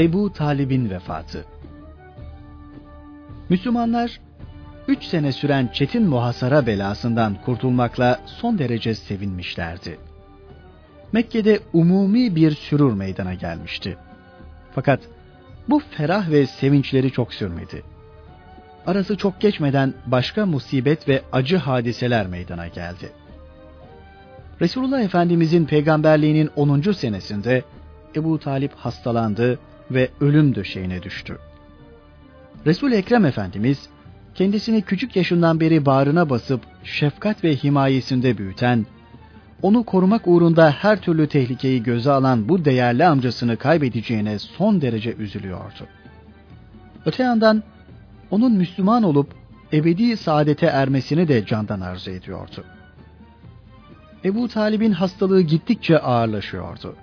Ebu Talib'in vefatı. Müslümanlar üç sene süren çetin muhasara belasından kurtulmakla son derece sevinmişlerdi. Mekke'de umumi bir sürur meydana gelmişti. Fakat bu ferah ve sevinçleri çok sürmedi. Arası çok geçmeden başka musibet ve acı hadiseler meydana geldi. Resulullah Efendimizin peygamberliğinin 10. senesinde Ebu Talip hastalandı ve ölüm döşeğine düştü. Resul Ekrem Efendimiz kendisini küçük yaşından beri bağrına basıp şefkat ve himayesinde büyüten, onu korumak uğrunda her türlü tehlikeyi göze alan bu değerli amcasını kaybedeceğine son derece üzülüyordu. Öte yandan onun Müslüman olup ebedi saadete ermesini de candan arzu ediyordu. Ebu Talib'in hastalığı gittikçe ağırlaşıyordu.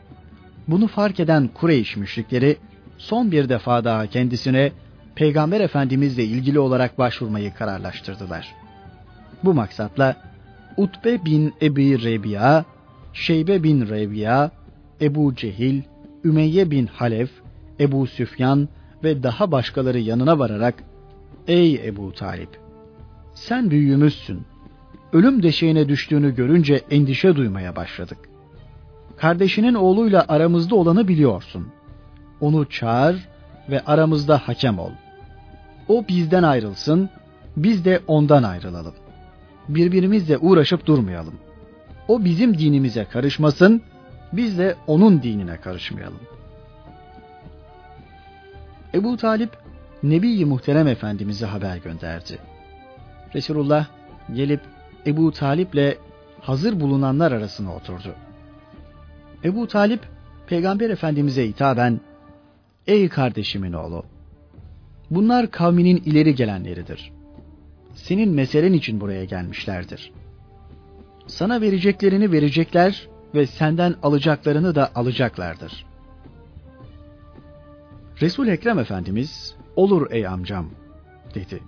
Bunu fark eden Kureyş müşrikleri son bir defa daha kendisine Peygamber Efendimizle ilgili olarak başvurmayı kararlaştırdılar. Bu maksatla Utbe bin Ebi Rebiya, Şeybe bin Rebiya, Ebu Cehil, Ümeyye bin Halef, Ebu Süfyan ve daha başkaları yanına vararak Ey Ebu Talip! Sen büyüğümüzsün. Ölüm deşeğine düştüğünü görünce endişe duymaya başladık. Kardeşinin oğluyla aramızda olanı biliyorsun. Onu çağır ve aramızda hakem ol. O bizden ayrılsın, biz de ondan ayrılalım. Birbirimizle uğraşıp durmayalım. O bizim dinimize karışmasın, biz de onun dinine karışmayalım. Ebu Talip, Nebi-i Muhterem Efendimiz'e haber gönderdi. Resulullah gelip Ebu Talip'le hazır bulunanlar arasına oturdu. Ebu Talip, Peygamber Efendimiz'e hitaben, Ey kardeşimin oğlu! Bunlar kavminin ileri gelenleridir. Senin meselen için buraya gelmişlerdir. Sana vereceklerini verecekler ve senden alacaklarını da alacaklardır. Resul Ekrem Efendimiz, olur ey amcam, dedi.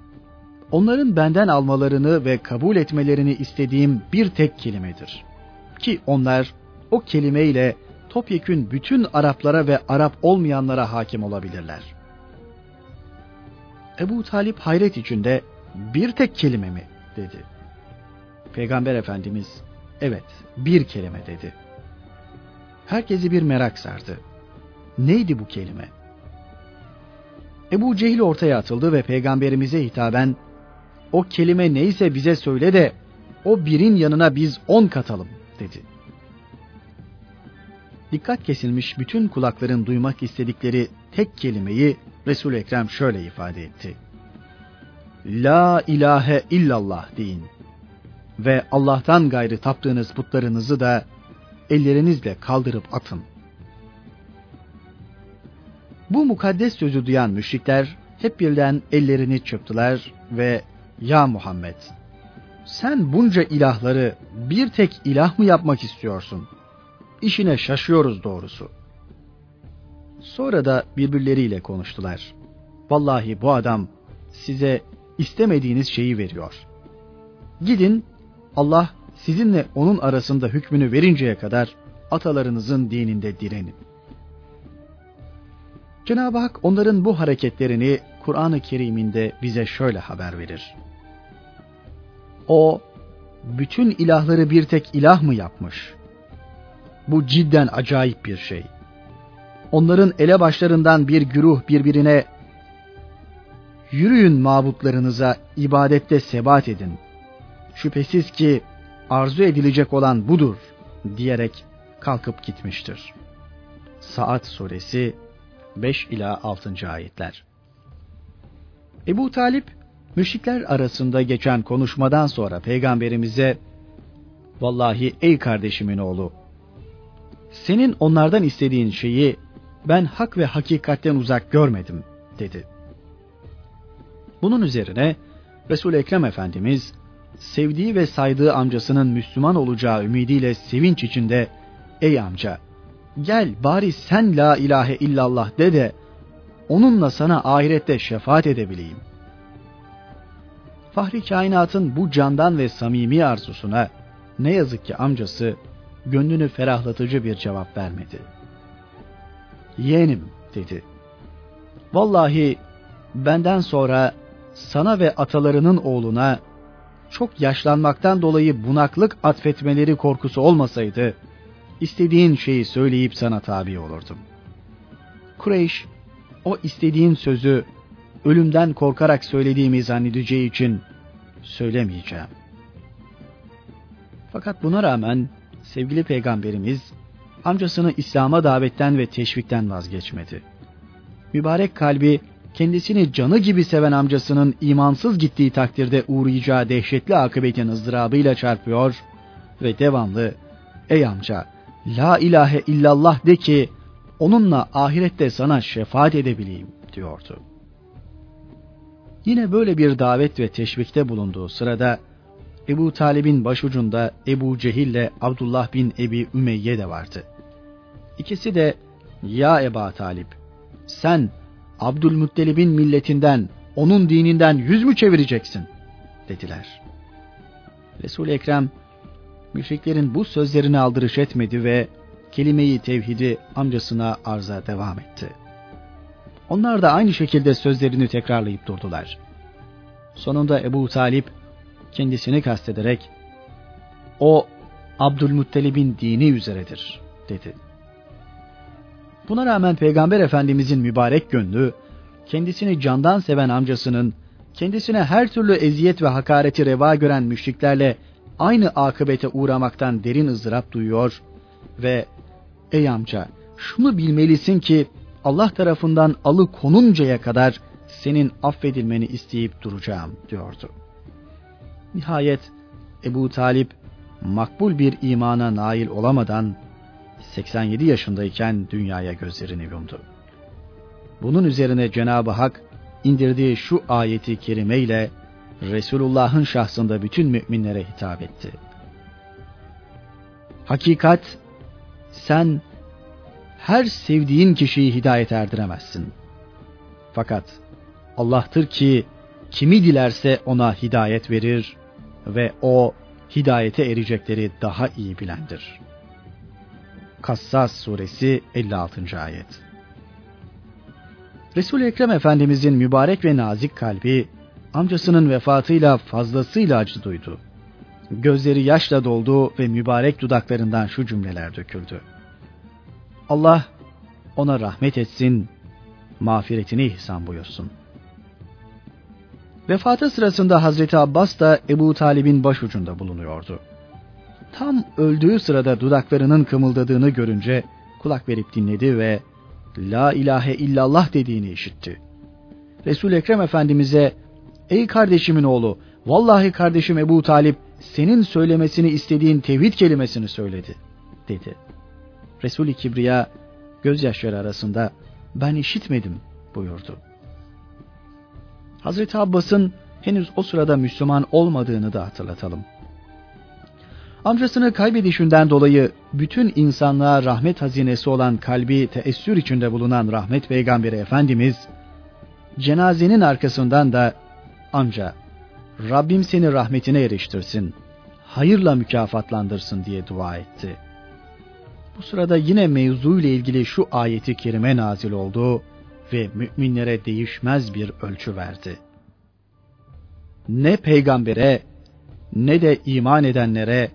Onların benden almalarını ve kabul etmelerini istediğim bir tek kelimedir. Ki onlar o kelimeyle topyekün bütün Araplara ve Arap olmayanlara hakim olabilirler. Ebu Talip hayret içinde bir tek kelime mi dedi. Peygamber Efendimiz evet bir kelime dedi. Herkesi bir merak sardı. Neydi bu kelime? Ebu Cehil ortaya atıldı ve peygamberimize hitaben o kelime neyse bize söyle de o birin yanına biz on katalım dedi. Dikkat kesilmiş bütün kulakların duymak istedikleri tek kelimeyi Resul Ekrem şöyle ifade etti. La ilahe illallah deyin ve Allah'tan gayrı taptığınız putlarınızı da ellerinizle kaldırıp atın. Bu mukaddes sözü duyan müşrikler hep birden ellerini çırptılar ve ya Muhammed sen bunca ilahları bir tek ilah mı yapmak istiyorsun? İşine şaşıyoruz doğrusu. Sonra da birbirleriyle konuştular. Vallahi bu adam size istemediğiniz şeyi veriyor. Gidin Allah sizinle onun arasında hükmünü verinceye kadar atalarınızın dininde direnin. Cenab-ı Hak onların bu hareketlerini Kur'an-ı Kerim'inde bize şöyle haber verir. O bütün ilahları bir tek ilah mı yapmış? Bu cidden acayip bir şey. Onların elebaşlarından bir güruh birbirine yürüyün mabutlarınıza ibadette sebat edin. Şüphesiz ki arzu edilecek olan budur diyerek kalkıp gitmiştir. Saat suresi 5 ila 6. ayetler. Ebu Talip müşrikler arasında geçen konuşmadan sonra peygamberimize Vallahi ey kardeşimin oğlu senin onlardan istediğin şeyi ben hak ve hakikatten uzak görmedim dedi. Bunun üzerine Resul Ekrem Efendimiz sevdiği ve saydığı amcasının Müslüman olacağı ümidiyle sevinç içinde ey amca gel bari sen la ilahe illallah de de onunla sana ahirette şefaat edebileyim. Fahri kainatın bu candan ve samimi arzusuna ne yazık ki amcası gönlünü ferahlatıcı bir cevap vermedi. Yeğenim dedi. Vallahi benden sonra sana ve atalarının oğluna çok yaşlanmaktan dolayı bunaklık atfetmeleri korkusu olmasaydı, istediğin şeyi söyleyip sana tabi olurdum. Kureyş, o istediğin sözü ölümden korkarak söylediğimi zannedeceği için söylemeyeceğim. Fakat buna rağmen sevgili peygamberimiz amcasını İslam'a davetten ve teşvikten vazgeçmedi. Mübarek kalbi kendisini canı gibi seven amcasının imansız gittiği takdirde uğrayacağı dehşetli akıbetin ızdırabıyla çarpıyor ve devamlı ''Ey amca, la ilahe illallah de ki onunla ahirette sana şefaat edebileyim.'' diyordu. Yine böyle bir davet ve teşvikte bulunduğu sırada Ebu Talib'in başucunda Ebu Cehil ile Abdullah bin Ebi Ümeyye de vardı. İkisi de ya Eba Talip sen Abdülmuttalib'in milletinden, onun dininden yüz mü çevireceksin? dediler. Resul-i Ekrem müşriklerin bu sözlerini aldırış etmedi ve kelimeyi tevhidi amcasına arza devam etti. Onlar da aynı şekilde sözlerini tekrarlayıp durdular. Sonunda Ebu Talip kendisini kastederek o Abdülmuttalib'in dini üzeredir dedi. Buna rağmen Peygamber Efendimizin mübarek gönlü kendisini candan seven amcasının kendisine her türlü eziyet ve hakareti reva gören müşriklerle aynı akıbete uğramaktan derin ızdırap duyuyor ve ey amca şunu bilmelisin ki Allah tarafından alı konuncaya kadar senin affedilmeni isteyip duracağım diyordu. Nihayet Ebu Talip makbul bir imana nail olamadan 87 yaşındayken dünyaya gözlerini yumdu. Bunun üzerine Cenab-ı Hak indirdiği şu ayeti kerime ile Resulullah'ın şahsında bütün müminlere hitap etti. Hakikat sen her sevdiğin kişiyi hidayet erdiremezsin. Fakat Allah'tır ki kimi dilerse ona hidayet verir ve o hidayete erecekleri daha iyi bilendir. Kassas suresi 56. ayet. Resul-i Ekrem Efendimizin mübarek ve nazik kalbi amcasının vefatıyla fazlasıyla acı duydu. Gözleri yaşla doldu ve mübarek dudaklarından şu cümleler döküldü. Allah ona rahmet etsin, mağfiretini ihsan buyursun. Vefatı sırasında Hazreti Abbas da Ebu Talib'in başucunda bulunuyordu. Tam öldüğü sırada dudaklarının kımıldadığını görünce kulak verip dinledi ve La ilahe illallah dediğini işitti. Resul Ekrem Efendimize Ey kardeşimin oğlu vallahi kardeşim Ebu Talip senin söylemesini istediğin tevhid kelimesini söyledi dedi. Resul-i Kibriya gözyaşları arasında ben işitmedim buyurdu. Hazreti Abbas'ın henüz o sırada Müslüman olmadığını da hatırlatalım. Amcasını kaybedişinden dolayı bütün insanlığa rahmet hazinesi olan kalbi teessür içinde bulunan rahmet peygamberi Efendimiz, cenazenin arkasından da amca Rabbim seni rahmetine eriştirsin, hayırla mükafatlandırsın diye dua etti. Bu sırada yine mevzu ile ilgili şu ayeti kerime nazil oldu ve müminlere değişmez bir ölçü verdi. Ne peygambere ne de iman edenlere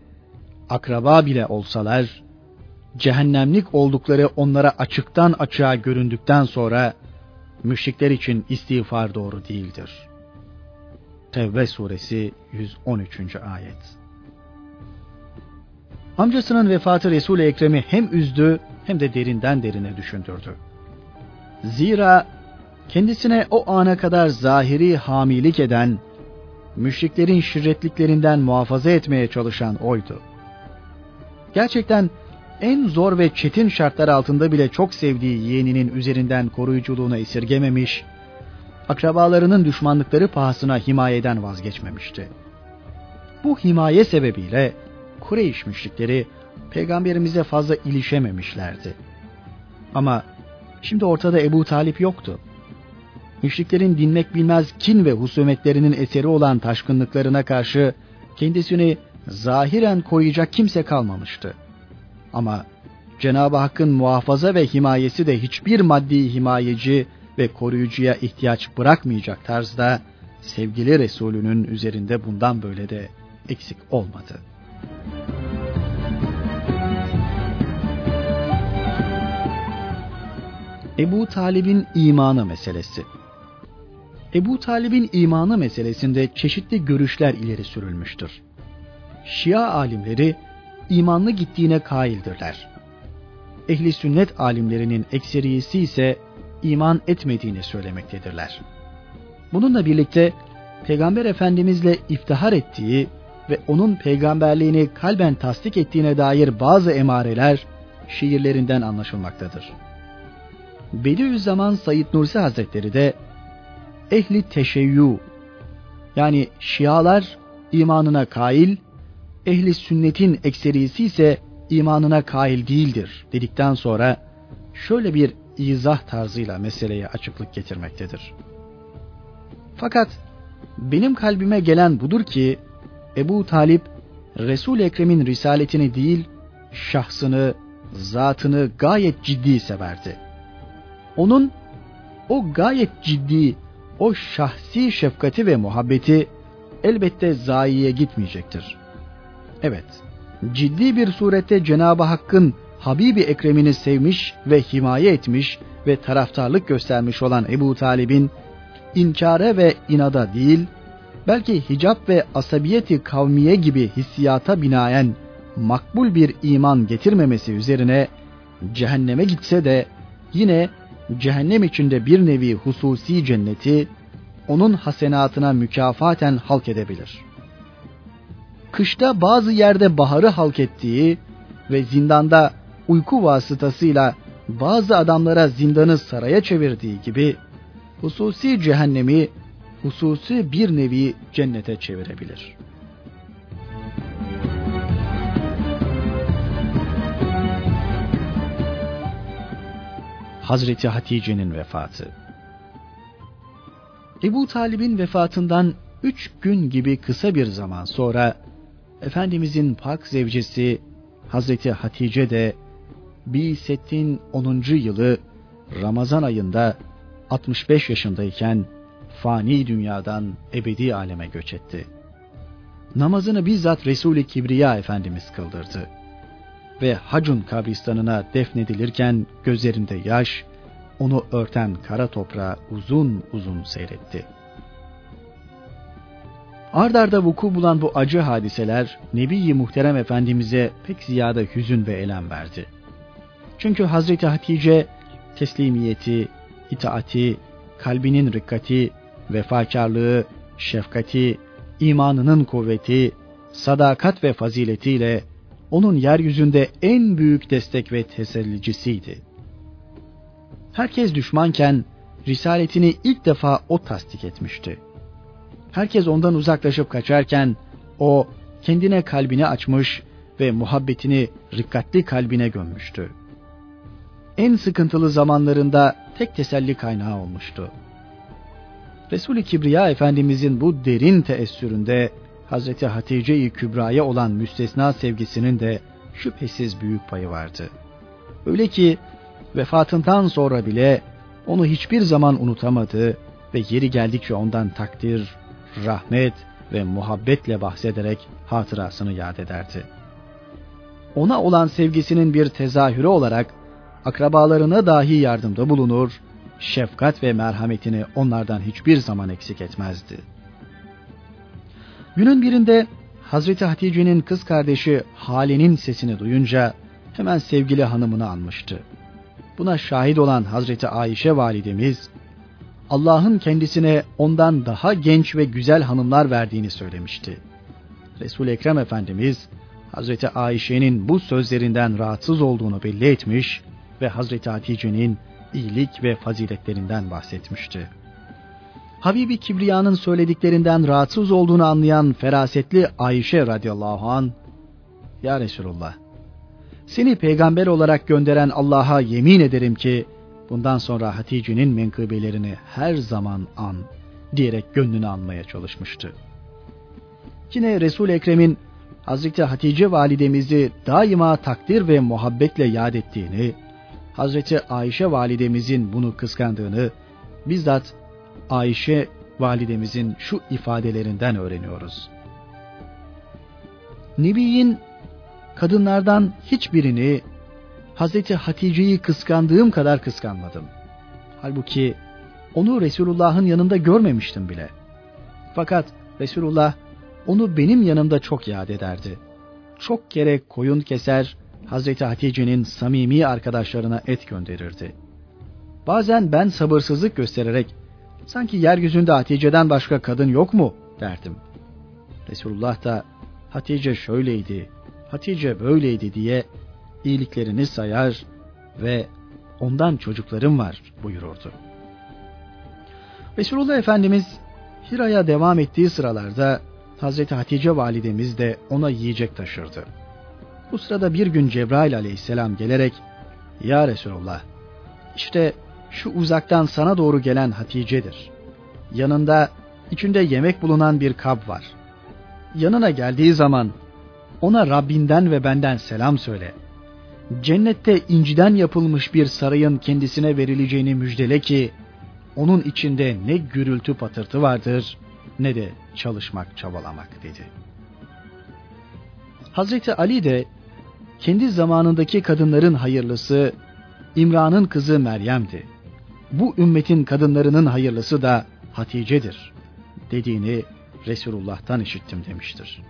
akraba bile olsalar, cehennemlik oldukları onlara açıktan açığa göründükten sonra, müşrikler için istiğfar doğru değildir. Tevbe suresi 113. ayet. Amcasının vefatı Resul-i Ekrem'i hem üzdü hem de derinden derine düşündürdü. Zira kendisine o ana kadar zahiri hamilik eden, müşriklerin şirretliklerinden muhafaza etmeye çalışan oydu. Gerçekten en zor ve çetin şartlar altında bile çok sevdiği yeğeninin üzerinden koruyuculuğunu esirgememiş, akrabalarının düşmanlıkları pahasına himayeden vazgeçmemişti. Bu himaye sebebiyle Kureyş müşrikleri peygamberimize fazla ilişememişlerdi. Ama şimdi ortada Ebu Talip yoktu. Müşriklerin dinmek bilmez kin ve husumetlerinin eseri olan taşkınlıklarına karşı kendisini zahiren koyacak kimse kalmamıştı. Ama Cenab-ı Hakk'ın muhafaza ve himayesi de hiçbir maddi himayeci ve koruyucuya ihtiyaç bırakmayacak tarzda sevgili Resulünün üzerinde bundan böyle de eksik olmadı. Ebu Talib'in imanı meselesi Ebu Talib'in imanı meselesinde çeşitli görüşler ileri sürülmüştür. Şia alimleri imanlı gittiğine kaildirler. Ehli sünnet alimlerinin ekseriyesi ise iman etmediğini söylemektedirler. Bununla birlikte Peygamber Efendimizle iftihar ettiği ve onun peygamberliğini kalben tasdik ettiğine dair bazı emareler şiirlerinden anlaşılmaktadır. Bediüzzaman Said Nursi Hazretleri de ehli teşeyyü yani Şialar imanına kail, ehli sünnetin ekserisi ise imanına kail değildir dedikten sonra şöyle bir izah tarzıyla meseleye açıklık getirmektedir. Fakat benim kalbime gelen budur ki Ebu Talip Resul Ekrem'in risaletini değil şahsını, zatını gayet ciddi severdi. Onun o gayet ciddi, o şahsi şefkati ve muhabbeti elbette zayiye gitmeyecektir. Evet, ciddi bir surette Cenab-ı Hakk'ın Habibi Ekrem'ini sevmiş ve himaye etmiş ve taraftarlık göstermiş olan Ebu Talib'in inkare ve inada değil, belki hicap ve asabiyeti kavmiye gibi hissiyata binaen makbul bir iman getirmemesi üzerine cehenneme gitse de yine cehennem içinde bir nevi hususi cenneti onun hasenatına mükafaten halk edebilir. Kışta bazı yerde baharı halk ettiği ve zindanda uyku vasıtasıyla bazı adamlara zindanı saraya çevirdiği gibi hususi cehennemi hususi bir nevi cennete çevirebilir. Hazreti Hatice'nin vefatı Ebu Talib'in vefatından üç gün gibi kısa bir zaman sonra Efendimizin pak zevcesi Hazreti Hatice de Bisettin 10. yılı Ramazan ayında 65 yaşındayken fani dünyadan ebedi aleme göç etti. Namazını bizzat Resul-i Kibriya Efendimiz kıldırdı. Ve Hacun kabristanına defnedilirken gözlerinde yaş, onu örten kara toprağı uzun uzun seyretti. Ardarda vuku bulan bu acı hadiseler Nebi-i Muhterem Efendimiz'e pek ziyade hüzün ve elem verdi. Çünkü Hazreti Hatice teslimiyeti, itaati, kalbinin rikkati, vefakarlığı, şefkati, imanının kuvveti, sadakat ve faziletiyle onun yeryüzünde en büyük destek ve tesellicisiydi. Herkes düşmanken risaletini ilk defa o tasdik etmişti. Herkes ondan uzaklaşıp kaçarken o kendine kalbini açmış ve muhabbetini rikkatli kalbine gömmüştü. En sıkıntılı zamanlarında tek teselli kaynağı olmuştu. Resul-i Kibriya Efendimizin bu derin teessüründe Hazreti Hatice-i Kübra'ya olan müstesna sevgisinin de şüphesiz büyük payı vardı. Öyle ki vefatından sonra bile onu hiçbir zaman unutamadı ve yeri geldikçe ondan takdir, rahmet ve muhabbetle bahsederek hatırasını yad ederdi. Ona olan sevgisinin bir tezahürü olarak akrabalarına dahi yardımda bulunur, şefkat ve merhametini onlardan hiçbir zaman eksik etmezdi. Günün birinde Hazreti Hatice'nin kız kardeşi Hale'nin sesini duyunca hemen sevgili hanımını anmıştı. Buna şahit olan Hazreti Ayşe validemiz Allah'ın kendisine ondan daha genç ve güzel hanımlar verdiğini söylemişti. Resul Ekrem Efendimiz Hazreti Ayşe'nin bu sözlerinden rahatsız olduğunu belli etmiş ve Hazreti Hatice'nin iyilik ve faziletlerinden bahsetmişti. Habibi Kibriya'nın söylediklerinden rahatsız olduğunu anlayan ferasetli Ayşe radıyallahu an Ya Resulullah seni peygamber olarak gönderen Allah'a yemin ederim ki bundan sonra Hatice'nin menkıbelerini her zaman an diyerek gönlünü anmaya çalışmıştı. Yine Resul Ekrem'in Hazreti Hatice validemizi daima takdir ve muhabbetle yad ettiğini, Hazreti Ayşe validemizin bunu kıskandığını bizzat Ayşe validemizin şu ifadelerinden öğreniyoruz. Nebi'nin kadınlardan hiçbirini Hazreti Hatice'yi kıskandığım kadar kıskanmadım. Halbuki onu Resulullah'ın yanında görmemiştim bile. Fakat Resulullah onu benim yanımda çok yad ederdi. Çok kere koyun keser, Hazreti Hatice'nin samimi arkadaşlarına et gönderirdi. Bazen ben sabırsızlık göstererek, sanki yeryüzünde Hatice'den başka kadın yok mu derdim. Resulullah da Hatice şöyleydi, Hatice böyleydi diye iyiliklerini sayar ve ondan çocuklarım var buyururdu. Resulullah Efendimiz Hira'ya devam ettiği sıralarda Hazreti Hatice validemiz de ona yiyecek taşırdı. Bu sırada bir gün Cebrail aleyhisselam gelerek Ya Resulullah işte şu uzaktan sana doğru gelen Hatice'dir. Yanında içinde yemek bulunan bir kap var. Yanına geldiği zaman ona Rabbinden ve benden selam söyle. Cennette inciden yapılmış bir sarayın kendisine verileceğini müjdele ki onun içinde ne gürültü patırtı vardır ne de çalışmak çabalamak dedi. Hazreti Ali de kendi zamanındaki kadınların hayırlısı İmran'ın kızı Meryem'di. Bu ümmetin kadınlarının hayırlısı da Hatice'dir dediğini Resulullah'tan işittim demiştir.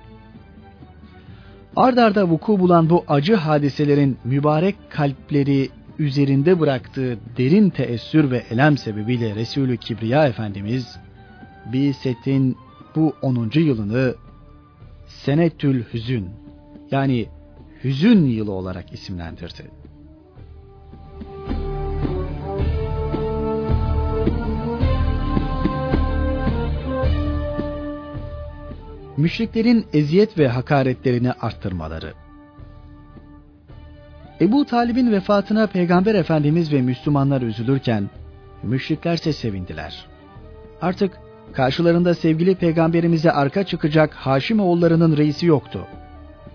Ardarda vuku bulan bu acı hadiselerin mübarek kalpleri üzerinde bıraktığı derin teessür ve elem sebebiyle Resulü Kibriya Efendimiz Biset'in bu 10. yılını Senetül Hüzün yani hüzün yılı olarak isimlendirdi. Müşriklerin eziyet ve hakaretlerini arttırmaları Ebu Talib'in vefatına Peygamber Efendimiz ve Müslümanlar üzülürken, müşriklerse sevindiler. Artık karşılarında sevgili peygamberimize arka çıkacak Haşim oğullarının reisi yoktu.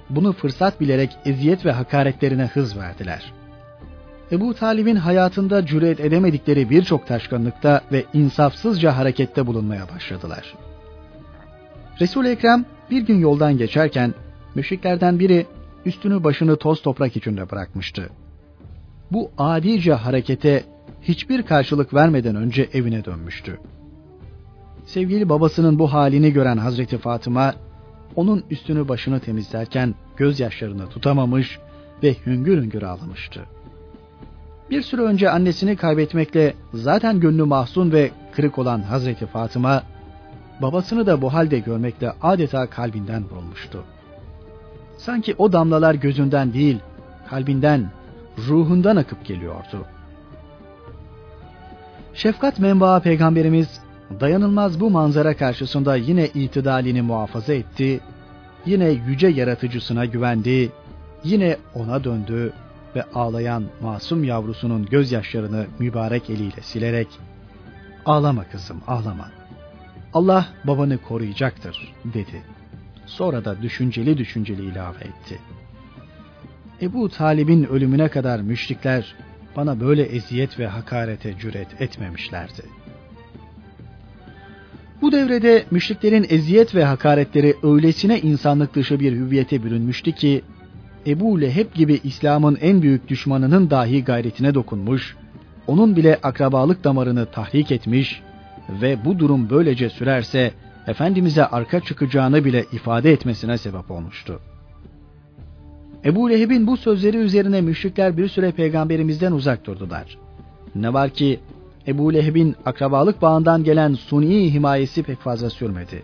Bunu fırsat bilerek eziyet ve hakaretlerine hız verdiler. Ebu Talib'in hayatında cüret edemedikleri birçok taşkınlıkta ve insafsızca harekette bulunmaya başladılar. Resul-i Ekrem bir gün yoldan geçerken müşriklerden biri üstünü başını toz toprak içinde bırakmıştı. Bu adice harekete hiçbir karşılık vermeden önce evine dönmüştü. Sevgili babasının bu halini gören Hazreti Fatıma, onun üstünü başını temizlerken gözyaşlarını tutamamış ve hüngür hüngür ağlamıştı. Bir süre önce annesini kaybetmekle zaten gönlü mahzun ve kırık olan Hazreti Fatıma, babasını da bu halde görmekle adeta kalbinden vurulmuştu. Sanki o damlalar gözünden değil, kalbinden, ruhundan akıp geliyordu. Şefkat menbaı peygamberimiz dayanılmaz bu manzara karşısında yine itidalini muhafaza etti, yine yüce yaratıcısına güvendi, yine ona döndü ve ağlayan masum yavrusunun gözyaşlarını mübarek eliyle silerek "Ağlama kızım, ağlama. Allah babanı koruyacaktır." dedi. Sonra da düşünceli düşünceli ilave etti. Ebu Talib'in ölümüne kadar müşrikler bana böyle eziyet ve hakarete cüret etmemişlerdi. Bu devrede müşriklerin eziyet ve hakaretleri öylesine insanlık dışı bir hüviyete bürünmüştü ki, Ebu Leheb gibi İslam'ın en büyük düşmanının dahi gayretine dokunmuş, onun bile akrabalık damarını tahrik etmiş ve bu durum böylece sürerse Efendimiz'e arka çıkacağını bile ifade etmesine sebep olmuştu. Ebu Leheb'in bu sözleri üzerine müşrikler bir süre peygamberimizden uzak durdular. Ne var ki Ebu Leheb'in akrabalık bağından gelen suni himayesi pek fazla sürmedi.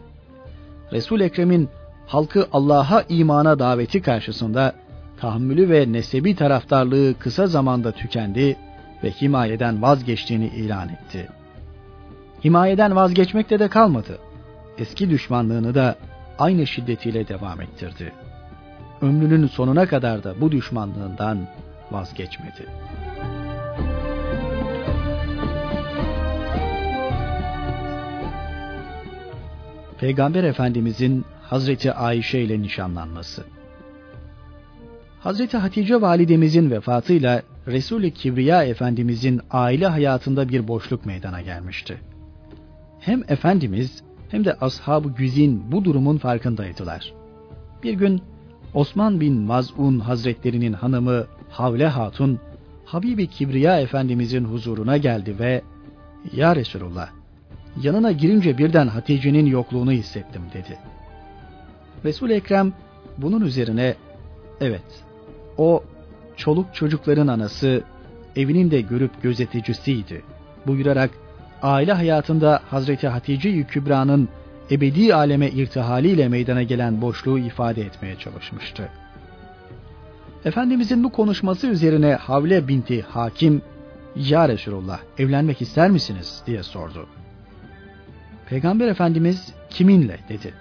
Resul Ekrem'in halkı Allah'a imana daveti karşısında tahammülü ve nesebi taraftarlığı kısa zamanda tükendi ve himayeden vazgeçtiğini ilan etti. Himayeden vazgeçmekte de kalmadı eski düşmanlığını da aynı şiddetiyle devam ettirdi. Ömrünün sonuna kadar da bu düşmanlığından vazgeçmedi. Peygamber Efendimizin Hazreti Ayşe ile nişanlanması Hazreti Hatice validemizin vefatıyla Resul-i Kibriya Efendimizin aile hayatında bir boşluk meydana gelmişti. Hem Efendimiz hem de ashab-ı güzin bu durumun farkındaydılar. Bir gün Osman bin Maz'un Hazretlerinin hanımı Havle Hatun, Habibi Kibriya Efendimizin huzuruna geldi ve ''Ya Resulullah, yanına girince birden Hatice'nin yokluğunu hissettim.'' dedi. resul Ekrem bunun üzerine ''Evet, o çoluk çocukların anası, evinin de görüp gözeticisiydi.'' buyurarak aile hayatında Hazreti Hatice-i Kübra'nın ebedi aleme irtihaliyle meydana gelen boşluğu ifade etmeye çalışmıştı. Efendimizin bu konuşması üzerine Havle binti Hakim, ''Ya Resulullah evlenmek ister misiniz?'' diye sordu. Peygamber Efendimiz kiminle dedi.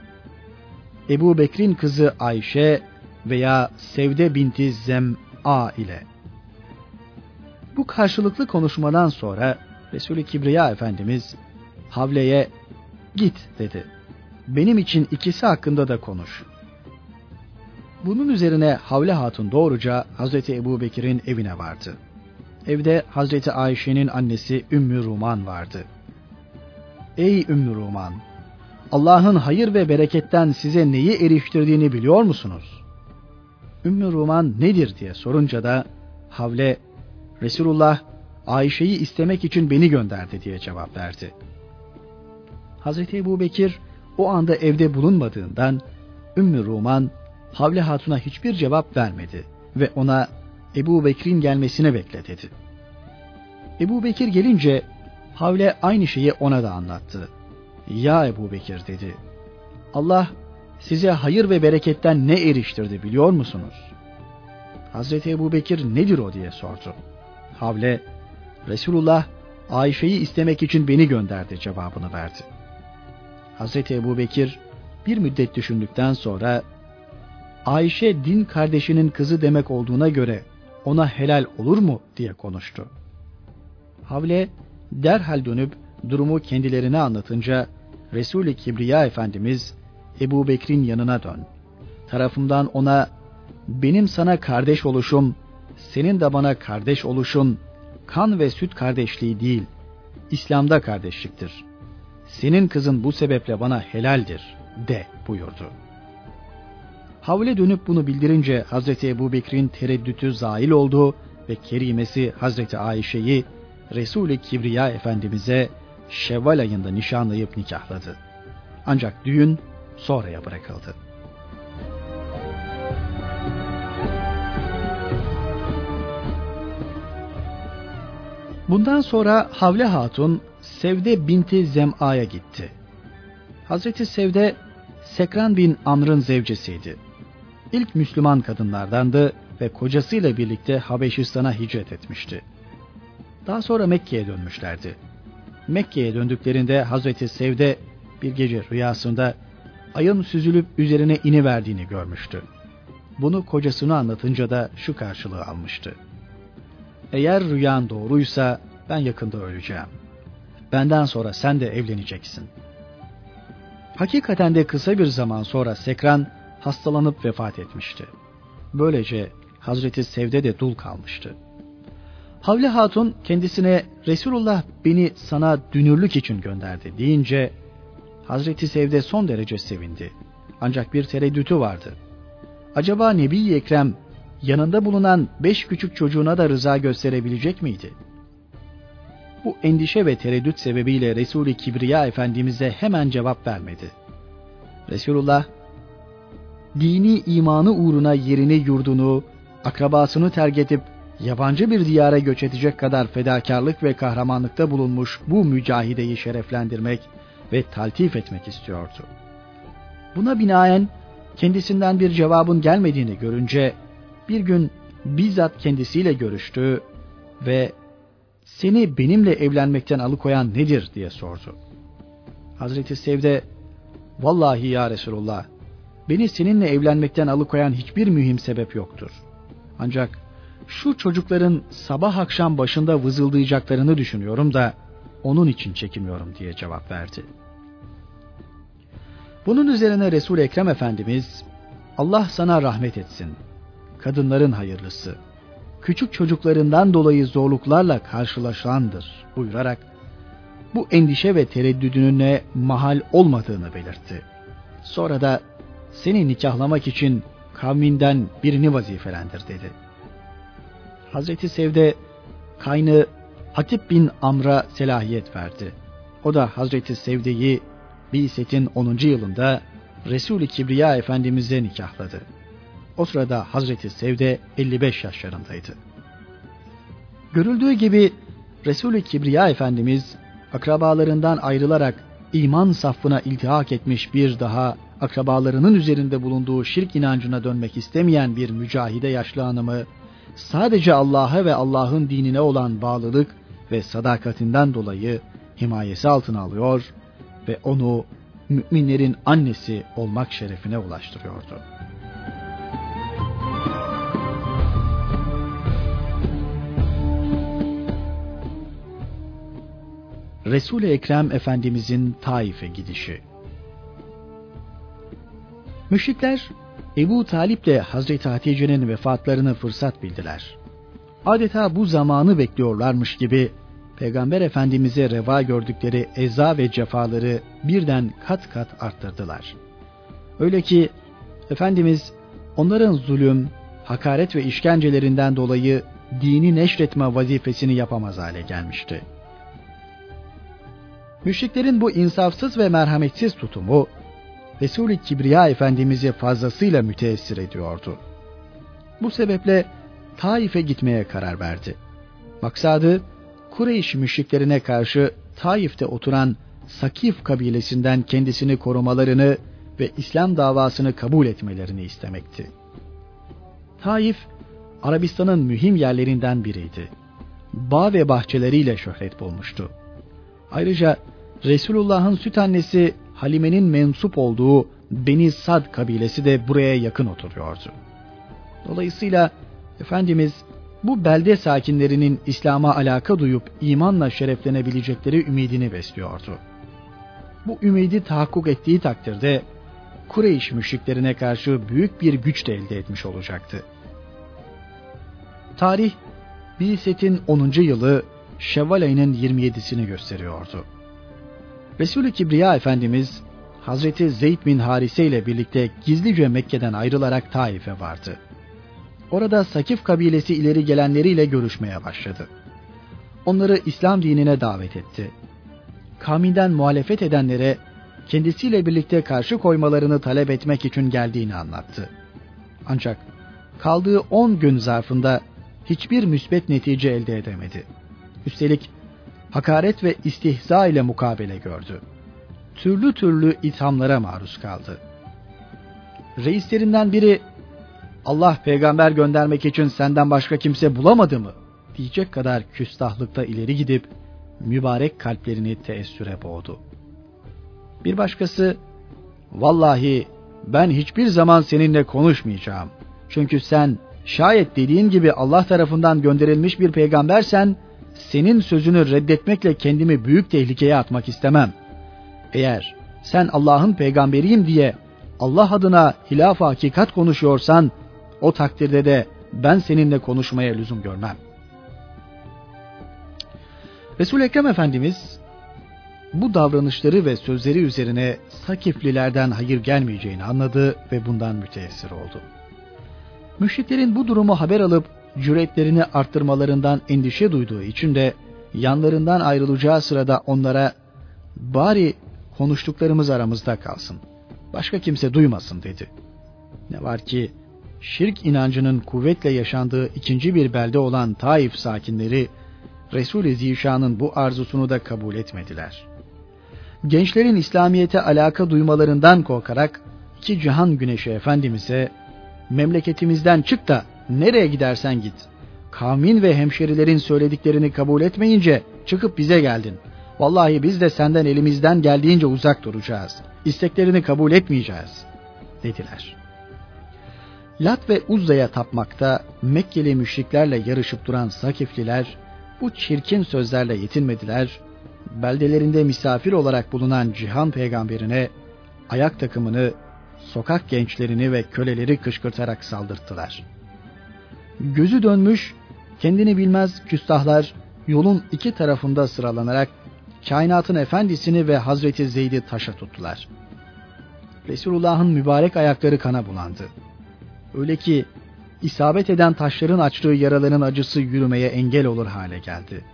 Ebu Bekir'in kızı Ayşe veya Sevde binti Zem'a ile. Bu karşılıklı konuşmadan sonra Resulü Kibriya Efendimiz Havle'ye git dedi. Benim için ikisi hakkında da konuş. Bunun üzerine Havle Hatun doğruca Hazreti Ebu Bekir'in evine vardı. Evde Hazreti Ayşe'nin annesi Ümmü Ruman vardı. Ey Ümmü Ruman! Allah'ın hayır ve bereketten size neyi eriştirdiğini biliyor musunuz? Ümmü Ruman nedir diye sorunca da Havle, Resulullah Ayşe'yi istemek için beni gönderdi diye cevap verdi. Hazreti Ebu Bekir o anda evde bulunmadığından Ümmü Ruman Havle Hatun'a hiçbir cevap vermedi ve ona Ebu Bekir'in gelmesini bekle dedi. Ebu Bekir gelince Havle aynı şeyi ona da anlattı. Ya Ebu Bekir dedi. Allah size hayır ve bereketten ne eriştirdi biliyor musunuz? Hazreti Ebu Bekir nedir o diye sordu. Havle Resulullah Ayşe'yi istemek için beni gönderdi cevabını verdi. Hazreti Ebu Bekir bir müddet düşündükten sonra Ayşe din kardeşinin kızı demek olduğuna göre ona helal olur mu diye konuştu. Havle derhal dönüp durumu kendilerine anlatınca Resul-i Kibriya Efendimiz Ebu Bekir'in yanına dön. Tarafımdan ona benim sana kardeş oluşum, senin de bana kardeş oluşun kan ve süt kardeşliği değil, İslam'da kardeşliktir. Senin kızın bu sebeple bana helaldir de buyurdu. Havle dönüp bunu bildirince Hazreti Ebu Bekir'in tereddütü zail oldu ve kerimesi Hazreti Ayşe'yi Resul-i Kibriya Efendimiz'e Şevval ayında nişanlayıp nikahladı. Ancak düğün sonraya bırakıldı. Bundan sonra Havle Hatun Sevde binti Zem'a'ya gitti. Hazreti Sevde Sekran bin Amr'ın zevcesiydi. İlk Müslüman kadınlardandı ve kocasıyla birlikte Habeşistan'a hicret etmişti. Daha sonra Mekke'ye dönmüşlerdi. Mekke'ye döndüklerinde Hazreti Sevde bir gece rüyasında ayın süzülüp üzerine iniverdiğini görmüştü. Bunu kocasına anlatınca da şu karşılığı almıştı. Eğer rüyan doğruysa ben yakında öleceğim. Benden sonra sen de evleneceksin. Hakikaten de kısa bir zaman sonra Sekran hastalanıp vefat etmişti. Böylece Hazreti Sevde de dul kalmıştı. Havle Hatun kendisine Resulullah beni sana dünürlük için gönderdi deyince Hazreti Sevde son derece sevindi. Ancak bir tereddütü vardı. Acaba Nebi Ekrem yanında bulunan beş küçük çocuğuna da rıza gösterebilecek miydi? Bu endişe ve tereddüt sebebiyle Resul-i Kibriya Efendimiz'e hemen cevap vermedi. Resulullah, dini imanı uğruna yerini yurdunu, akrabasını terk edip yabancı bir diyara göç edecek kadar fedakarlık ve kahramanlıkta bulunmuş bu mücahideyi şereflendirmek ve taltif etmek istiyordu. Buna binaen kendisinden bir cevabın gelmediğini görünce bir gün bizzat kendisiyle görüştü ve seni benimle evlenmekten alıkoyan nedir diye sordu. Hazreti Sevde vallahi ya Resulullah beni seninle evlenmekten alıkoyan hiçbir mühim sebep yoktur. Ancak şu çocukların sabah akşam başında vızıldayacaklarını düşünüyorum da onun için çekiniyorum diye cevap verdi. Bunun üzerine Resul Ekrem Efendimiz Allah sana rahmet etsin. Kadınların hayırlısı. küçük çocuklarından dolayı zorluklarla karşılaşandır buyurarak bu endişe ve tereddüdünün mahal olmadığını belirtti. Sonra da seni nikahlamak için kavminden birini vazifelendir dedi. Hazreti Sevde kaynı Hatip bin Amr'a selahiyet verdi. O da Hazreti Sevde'yi Biset'in 10. yılında Resul-i Kibriya Efendimiz'e nikahladı. O sırada Hazreti Sevde 55 yaşlarındaydı. Görüldüğü gibi Resul-i Kibriya Efendimiz akrabalarından ayrılarak iman safına iltihak etmiş bir daha akrabalarının üzerinde bulunduğu şirk inancına dönmek istemeyen bir mücahide yaşlı hanımı sadece Allah'a ve Allah'ın dinine olan bağlılık ve sadakatinden dolayı himayesi altına alıyor ve onu müminlerin annesi olmak şerefine ulaştırıyordu. Resul-i Ekrem Efendimizin Taif'e gidişi Müşrikler Ebu Talip ile Hazreti Hatice'nin vefatlarını fırsat bildiler. Adeta bu zamanı bekliyorlarmış gibi Peygamber Efendimiz'e reva gördükleri eza ve cefaları birden kat kat arttırdılar. Öyle ki Efendimiz onların zulüm, hakaret ve işkencelerinden dolayı dini neşretme vazifesini yapamaz hale gelmişti. Müşriklerin bu insafsız ve merhametsiz tutumu Resul-i Kibriya Efendimiz'i fazlasıyla müteessir ediyordu. Bu sebeple Taif'e gitmeye karar verdi. Maksadı Kureyş müşriklerine karşı Taif'te oturan Sakif kabilesinden kendisini korumalarını ve İslam davasını kabul etmelerini istemekti. Taif, Arabistan'ın mühim yerlerinden biriydi. Bağ ve bahçeleriyle şöhret bulmuştu. Ayrıca Resulullah'ın süt annesi Halime'nin mensup olduğu Beni Sad kabilesi de buraya yakın oturuyordu. Dolayısıyla Efendimiz bu belde sakinlerinin İslam'a alaka duyup imanla şereflenebilecekleri ümidini besliyordu. Bu ümidi tahakkuk ettiği takdirde Kureyş müşriklerine karşı büyük bir güç de elde etmiş olacaktı. Tarih Bilset'in 10. yılı Şevval ayının 27'sini gösteriyordu. Resul-i Kibriya Efendimiz Hazreti Zeyd bin Harise ile birlikte gizlice Mekke'den ayrılarak Taif'e vardı. Orada Sakif kabilesi ileri gelenleriyle görüşmeye başladı. Onları İslam dinine davet etti. Kavminden muhalefet edenlere kendisiyle birlikte karşı koymalarını talep etmek için geldiğini anlattı. Ancak kaldığı on gün zarfında hiçbir müsbet netice elde edemedi. Üstelik hakaret ve istihza ile mukabele gördü. Türlü türlü ithamlara maruz kaldı. Reislerinden biri Allah peygamber göndermek için senden başka kimse bulamadı mı? diyecek kadar küstahlıkta ileri gidip mübarek kalplerini teessüre boğdu. Bir başkası, vallahi ben hiçbir zaman seninle konuşmayacağım. Çünkü sen şayet dediğin gibi Allah tarafından gönderilmiş bir peygambersen, senin sözünü reddetmekle kendimi büyük tehlikeye atmak istemem. Eğer sen Allah'ın peygamberiyim diye Allah adına hilaf hakikat konuşuyorsan, o takdirde de ben seninle konuşmaya lüzum görmem. Resul Ekrem Efendimiz bu davranışları ve sözleri üzerine Sakiflilerden hayır gelmeyeceğini anladı ve bundan müteessir oldu. Müşriklerin bu durumu haber alıp cüretlerini arttırmalarından endişe duyduğu için de yanlarından ayrılacağı sırada onlara bari konuştuklarımız aramızda kalsın. Başka kimse duymasın dedi. Ne var ki şirk inancının kuvvetle yaşandığı ikinci bir belde olan Taif sakinleri Resul-i Zişan'ın bu arzusunu da kabul etmediler. Gençlerin İslamiyete alaka duymalarından korkarak iki cihan güneşi Efendimiz'e memleketimizden çık da nereye gidersen git. Kavmin ve hemşerilerin söylediklerini kabul etmeyince çıkıp bize geldin. Vallahi biz de senden elimizden geldiğince uzak duracağız. İsteklerini kabul etmeyeceğiz dediler.'' Lat ve Uzza'ya tapmakta Mekkeli müşriklerle yarışıp duran Sakifliler bu çirkin sözlerle yetinmediler. Beldelerinde misafir olarak bulunan Cihan peygamberine ayak takımını, sokak gençlerini ve köleleri kışkırtarak saldırttılar. Gözü dönmüş, kendini bilmez küstahlar yolun iki tarafında sıralanarak kainatın efendisini ve Hazreti Zeyd'i taşa tuttular. Resulullah'ın mübarek ayakları kana bulandı. Öyle ki isabet eden taşların açtığı yaraların acısı yürümeye engel olur hale geldi.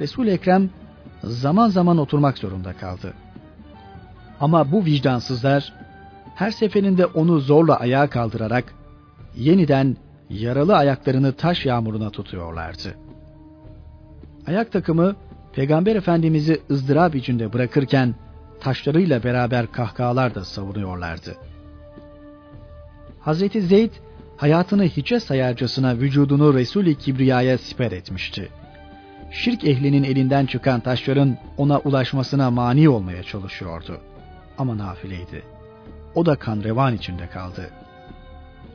Resul Ekrem zaman zaman oturmak zorunda kaldı. Ama bu vicdansızlar her seferinde onu zorla ayağa kaldırarak yeniden yaralı ayaklarını taş yağmuruna tutuyorlardı. Ayak takımı Peygamber Efendimiz'i ızdırap içinde bırakırken taşlarıyla beraber kahkahalar da savuruyorlardı. Hazreti Zeyd hayatını hiçe sayarcasına vücudunu Resul-i Kibriya'ya siper etmişti. Şirk ehlinin elinden çıkan taşların ona ulaşmasına mani olmaya çalışıyordu. Ama nafileydi. O da kan revan içinde kaldı.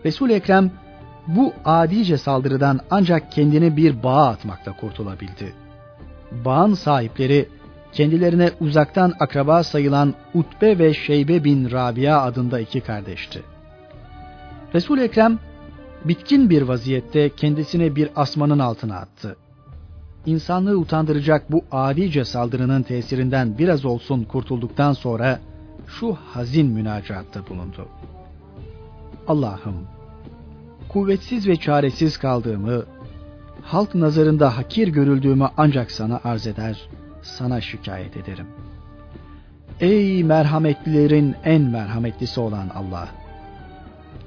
Resul Ekrem bu adice saldırıdan ancak kendini bir bağa atmakla kurtulabildi. Bağın sahipleri kendilerine uzaktan akraba sayılan Utbe ve Şeybe bin Rabia adında iki kardeşti. Resul Ekrem bitkin bir vaziyette kendisini bir asmanın altına attı. İnsanlığı utandıracak bu adice saldırının tesirinden biraz olsun kurtulduktan sonra şu hazin münacatta bulundu. Allah'ım, kuvvetsiz ve çaresiz kaldığımı, halk nazarında hakir görüldüğümü ancak sana arz eder, sana şikayet ederim. Ey merhametlilerin en merhametlisi olan Allah!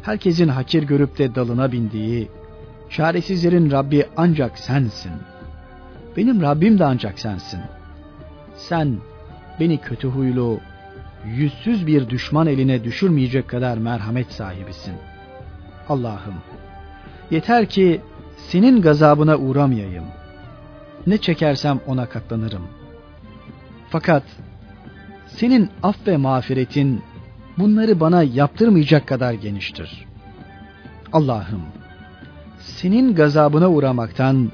Herkesin hakir görüp de dalına bindiği, çaresizlerin Rabbi ancak sensin. Benim Rabbim de ancak sensin. Sen beni kötü huylu, yüzsüz bir düşman eline düşürmeyecek kadar merhamet sahibisin. Allah'ım, yeter ki senin gazabına uğramayayım. Ne çekersem ona katlanırım. Fakat senin af ve mağfiretin bunları bana yaptırmayacak kadar geniştir. Allah'ım, senin gazabına uğramaktan,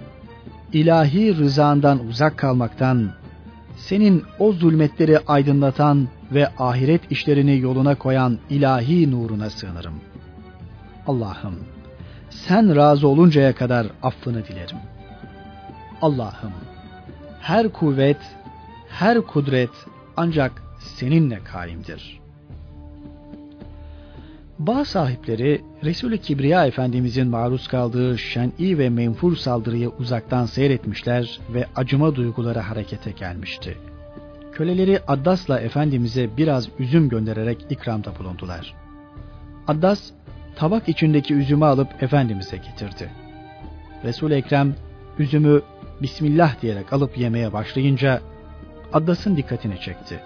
ilahi rızandan uzak kalmaktan, senin o zulmetleri aydınlatan ve ahiret işlerini yoluna koyan ilahi nuruna sığınırım. Allah'ım, sen razı oluncaya kadar affını dilerim. Allah'ım, her kuvvet, her kudret ancak seninle kaimdir. Bağ sahipleri Resul-i Kibriya Efendimizin maruz kaldığı şen'i ve menfur saldırıyı uzaktan seyretmişler ve acıma duyguları harekete gelmişti. Köleleri Addas'la Efendimiz'e biraz üzüm göndererek ikramda bulundular. Addas tabak içindeki üzümü alıp Efendimiz'e getirdi. Resul Ekrem üzümü Bismillah diyerek alıp yemeye başlayınca Addas'ın dikkatini çekti.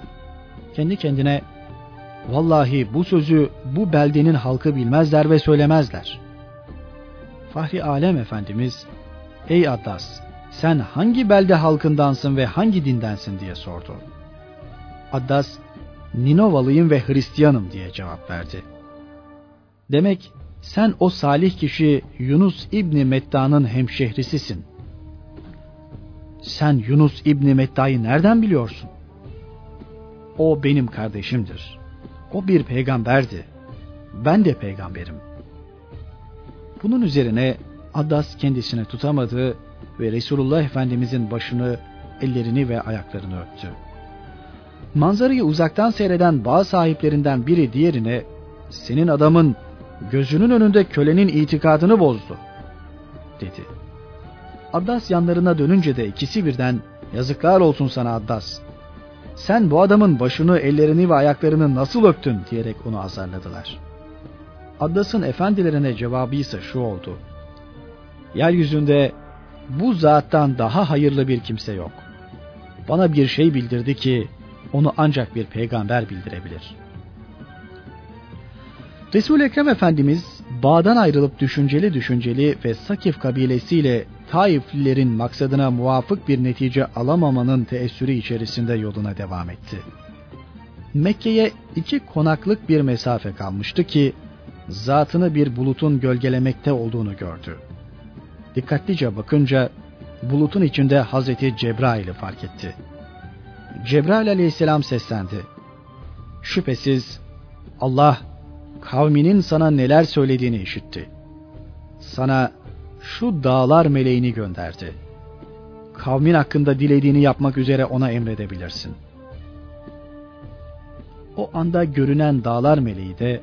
Kendi kendine Vallahi bu sözü bu beldenin halkı bilmezler ve söylemezler. Fahri Alem Efendimiz, Ey Addas, sen hangi belde halkındansın ve hangi dindensin diye sordu. Addas, Ninovalıyım ve Hristiyanım diye cevap verdi. Demek sen o salih kişi Yunus İbni Metta'nın hemşehrisisin. Sen Yunus İbni Metta'yı nereden biliyorsun? O benim kardeşimdir. O bir peygamberdi. Ben de peygamberim. Bunun üzerine Addas kendisine tutamadı ve Resulullah Efendimizin başını, ellerini ve ayaklarını öptü. Manzarayı uzaktan seyreden bağ sahiplerinden biri diğerine senin adamın gözünün önünde kölenin itikadını bozdu dedi. Addas yanlarına dönünce de ikisi birden yazıklar olsun sana Addas. Sen bu adamın başını, ellerini ve ayaklarını nasıl öptün diyerek onu azarladılar. Addas'ın efendilerine cevabı ise şu oldu. Yeryüzünde bu zattan daha hayırlı bir kimse yok. Bana bir şey bildirdi ki onu ancak bir peygamber bildirebilir. Resul-i Ekrem Efendimiz bağdan ayrılıp düşünceli düşünceli ve Sakif kabilesiyle Taiflilerin maksadına muvafık bir netice alamamanın teessürü içerisinde yoluna devam etti. Mekke'ye iki konaklık bir mesafe kalmıştı ki zatını bir bulutun gölgelemekte olduğunu gördü. Dikkatlice bakınca bulutun içinde Hazreti Cebrail'i fark etti. Cebrail aleyhisselam seslendi. Şüphesiz Allah kavminin sana neler söylediğini işitti. Sana şu dağlar meleğini gönderdi. Kavmin hakkında dilediğini yapmak üzere ona emredebilirsin. O anda görünen dağlar meleği de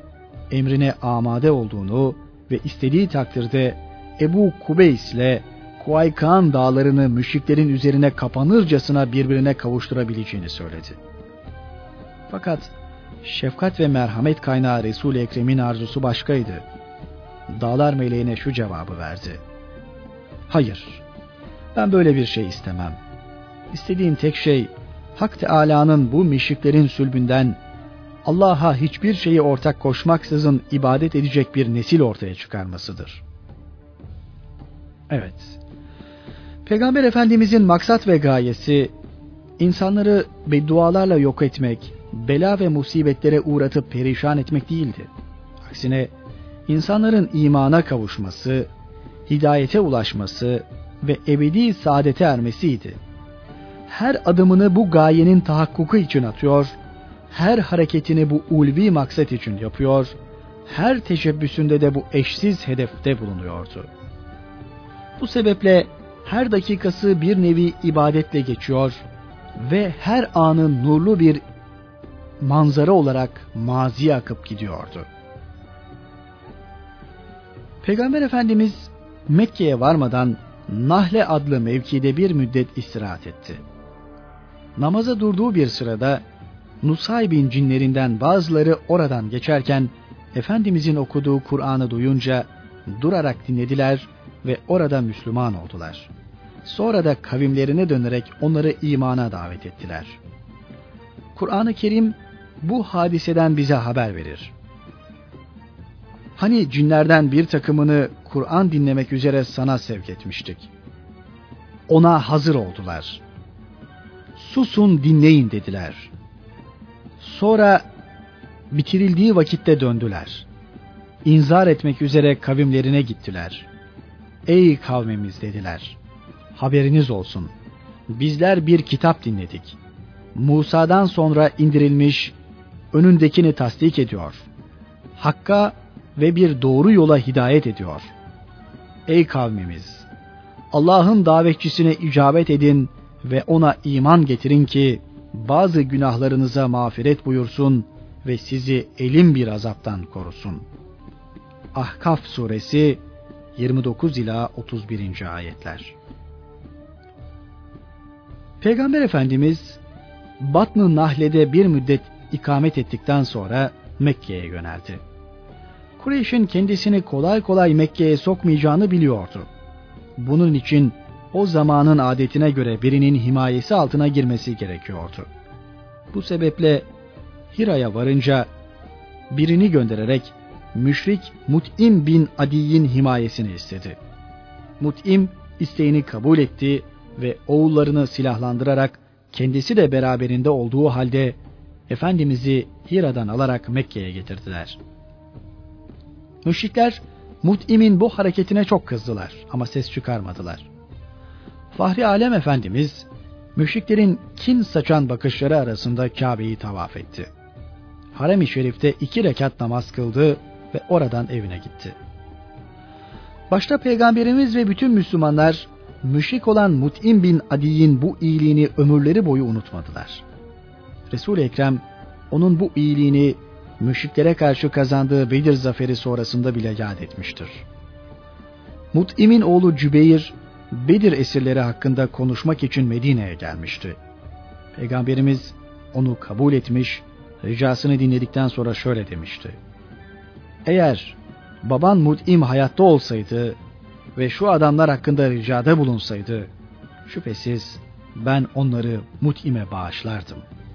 emrine amade olduğunu ve istediği takdirde Ebu Kubeys ile Kuaykan dağlarını müşriklerin üzerine kapanırcasına birbirine kavuşturabileceğini söyledi. Fakat şefkat ve merhamet kaynağı Resul-i Ekrem'in arzusu başkaydı. Dağlar meleğine şu cevabı verdi. Hayır, ben böyle bir şey istemem. İstediğim tek şey Hak Teâlâ'nın bu müşriklerin sülbünden Allah'a hiçbir şeyi ortak koşmaksızın ibadet edecek bir nesil ortaya çıkarmasıdır. Evet, Peygamber Efendimizin maksat ve gayesi insanları beddualarla yok etmek, bela ve musibetlere uğratıp perişan etmek değildi. Aksine insanların imana kavuşması, hidayete ulaşması ve ebedi saadete ermesiydi. Her adımını bu gayenin tahakkuku için atıyor, her hareketini bu ulvi maksat için yapıyor, her teşebbüsünde de bu eşsiz hedefte bulunuyordu. Bu sebeple her dakikası bir nevi ibadetle geçiyor ve her anın nurlu bir manzara olarak maziye akıp gidiyordu. Peygamber Efendimiz Mekke'ye varmadan Nahle adlı mevkide bir müddet istirahat etti. Namaza durduğu bir sırada Nusaybin cinlerinden bazıları oradan geçerken Efendimizin okuduğu Kur'an'ı duyunca durarak dinlediler ve orada Müslüman oldular. Sonra da kavimlerine dönerek onları imana davet ettiler. Kur'an-ı Kerim bu hadiseden bize haber verir. Hani cinlerden bir takımını Kur'an dinlemek üzere sana sevk etmiştik. Ona hazır oldular. Susun dinleyin dediler. Sonra bitirildiği vakitte döndüler. İnzar etmek üzere kavimlerine gittiler. Ey kavmimiz dediler. Haberiniz olsun. Bizler bir kitap dinledik. Musa'dan sonra indirilmiş, önündekini tasdik ediyor. Hakka ve bir doğru yola hidayet ediyor. Ey kavmimiz! Allah'ın davetçisine icabet edin ve ona iman getirin ki bazı günahlarınıza mağfiret buyursun ve sizi elin bir azaptan korusun. Ahkaf suresi 29 ila 31. ayetler. Peygamber Efendimiz Batn-ı Nahle'de bir müddet ikamet ettikten sonra Mekke'ye yöneldi. Kureyş'in kendisini kolay kolay Mekke'ye sokmayacağını biliyordu. Bunun için o zamanın adetine göre birinin himayesi altına girmesi gerekiyordu. Bu sebeple Hira'ya varınca birini göndererek müşrik Mut'im bin Adi'nin himayesini istedi. Mut'im isteğini kabul etti ve oğullarını silahlandırarak kendisi de beraberinde olduğu halde Efendimiz'i Hira'dan alarak Mekke'ye getirdiler. Müşrikler Mut'im'in bu hareketine çok kızdılar ama ses çıkarmadılar. Fahri Alem Efendimiz müşriklerin kin saçan bakışları arasında Kabe'yi tavaf etti. Harem-i Şerif'te iki rekat namaz kıldı ve oradan evine gitti. Başta Peygamberimiz ve bütün Müslümanlar müşrik olan Mut'im bin Adi'nin bu iyiliğini ömürleri boyu unutmadılar. Resul-i Ekrem onun bu iyiliğini müşriklere karşı kazandığı Bedir zaferi sonrasında bile yad etmiştir. Mut'im'in oğlu Cübeyr, Bedir esirleri hakkında konuşmak için Medine'ye gelmişti. Peygamberimiz onu kabul etmiş, ricasını dinledikten sonra şöyle demişti. Eğer baban Mut'im hayatta olsaydı ve şu adamlar hakkında ricada bulunsaydı, şüphesiz ben onları Mut'ime bağışlardım.''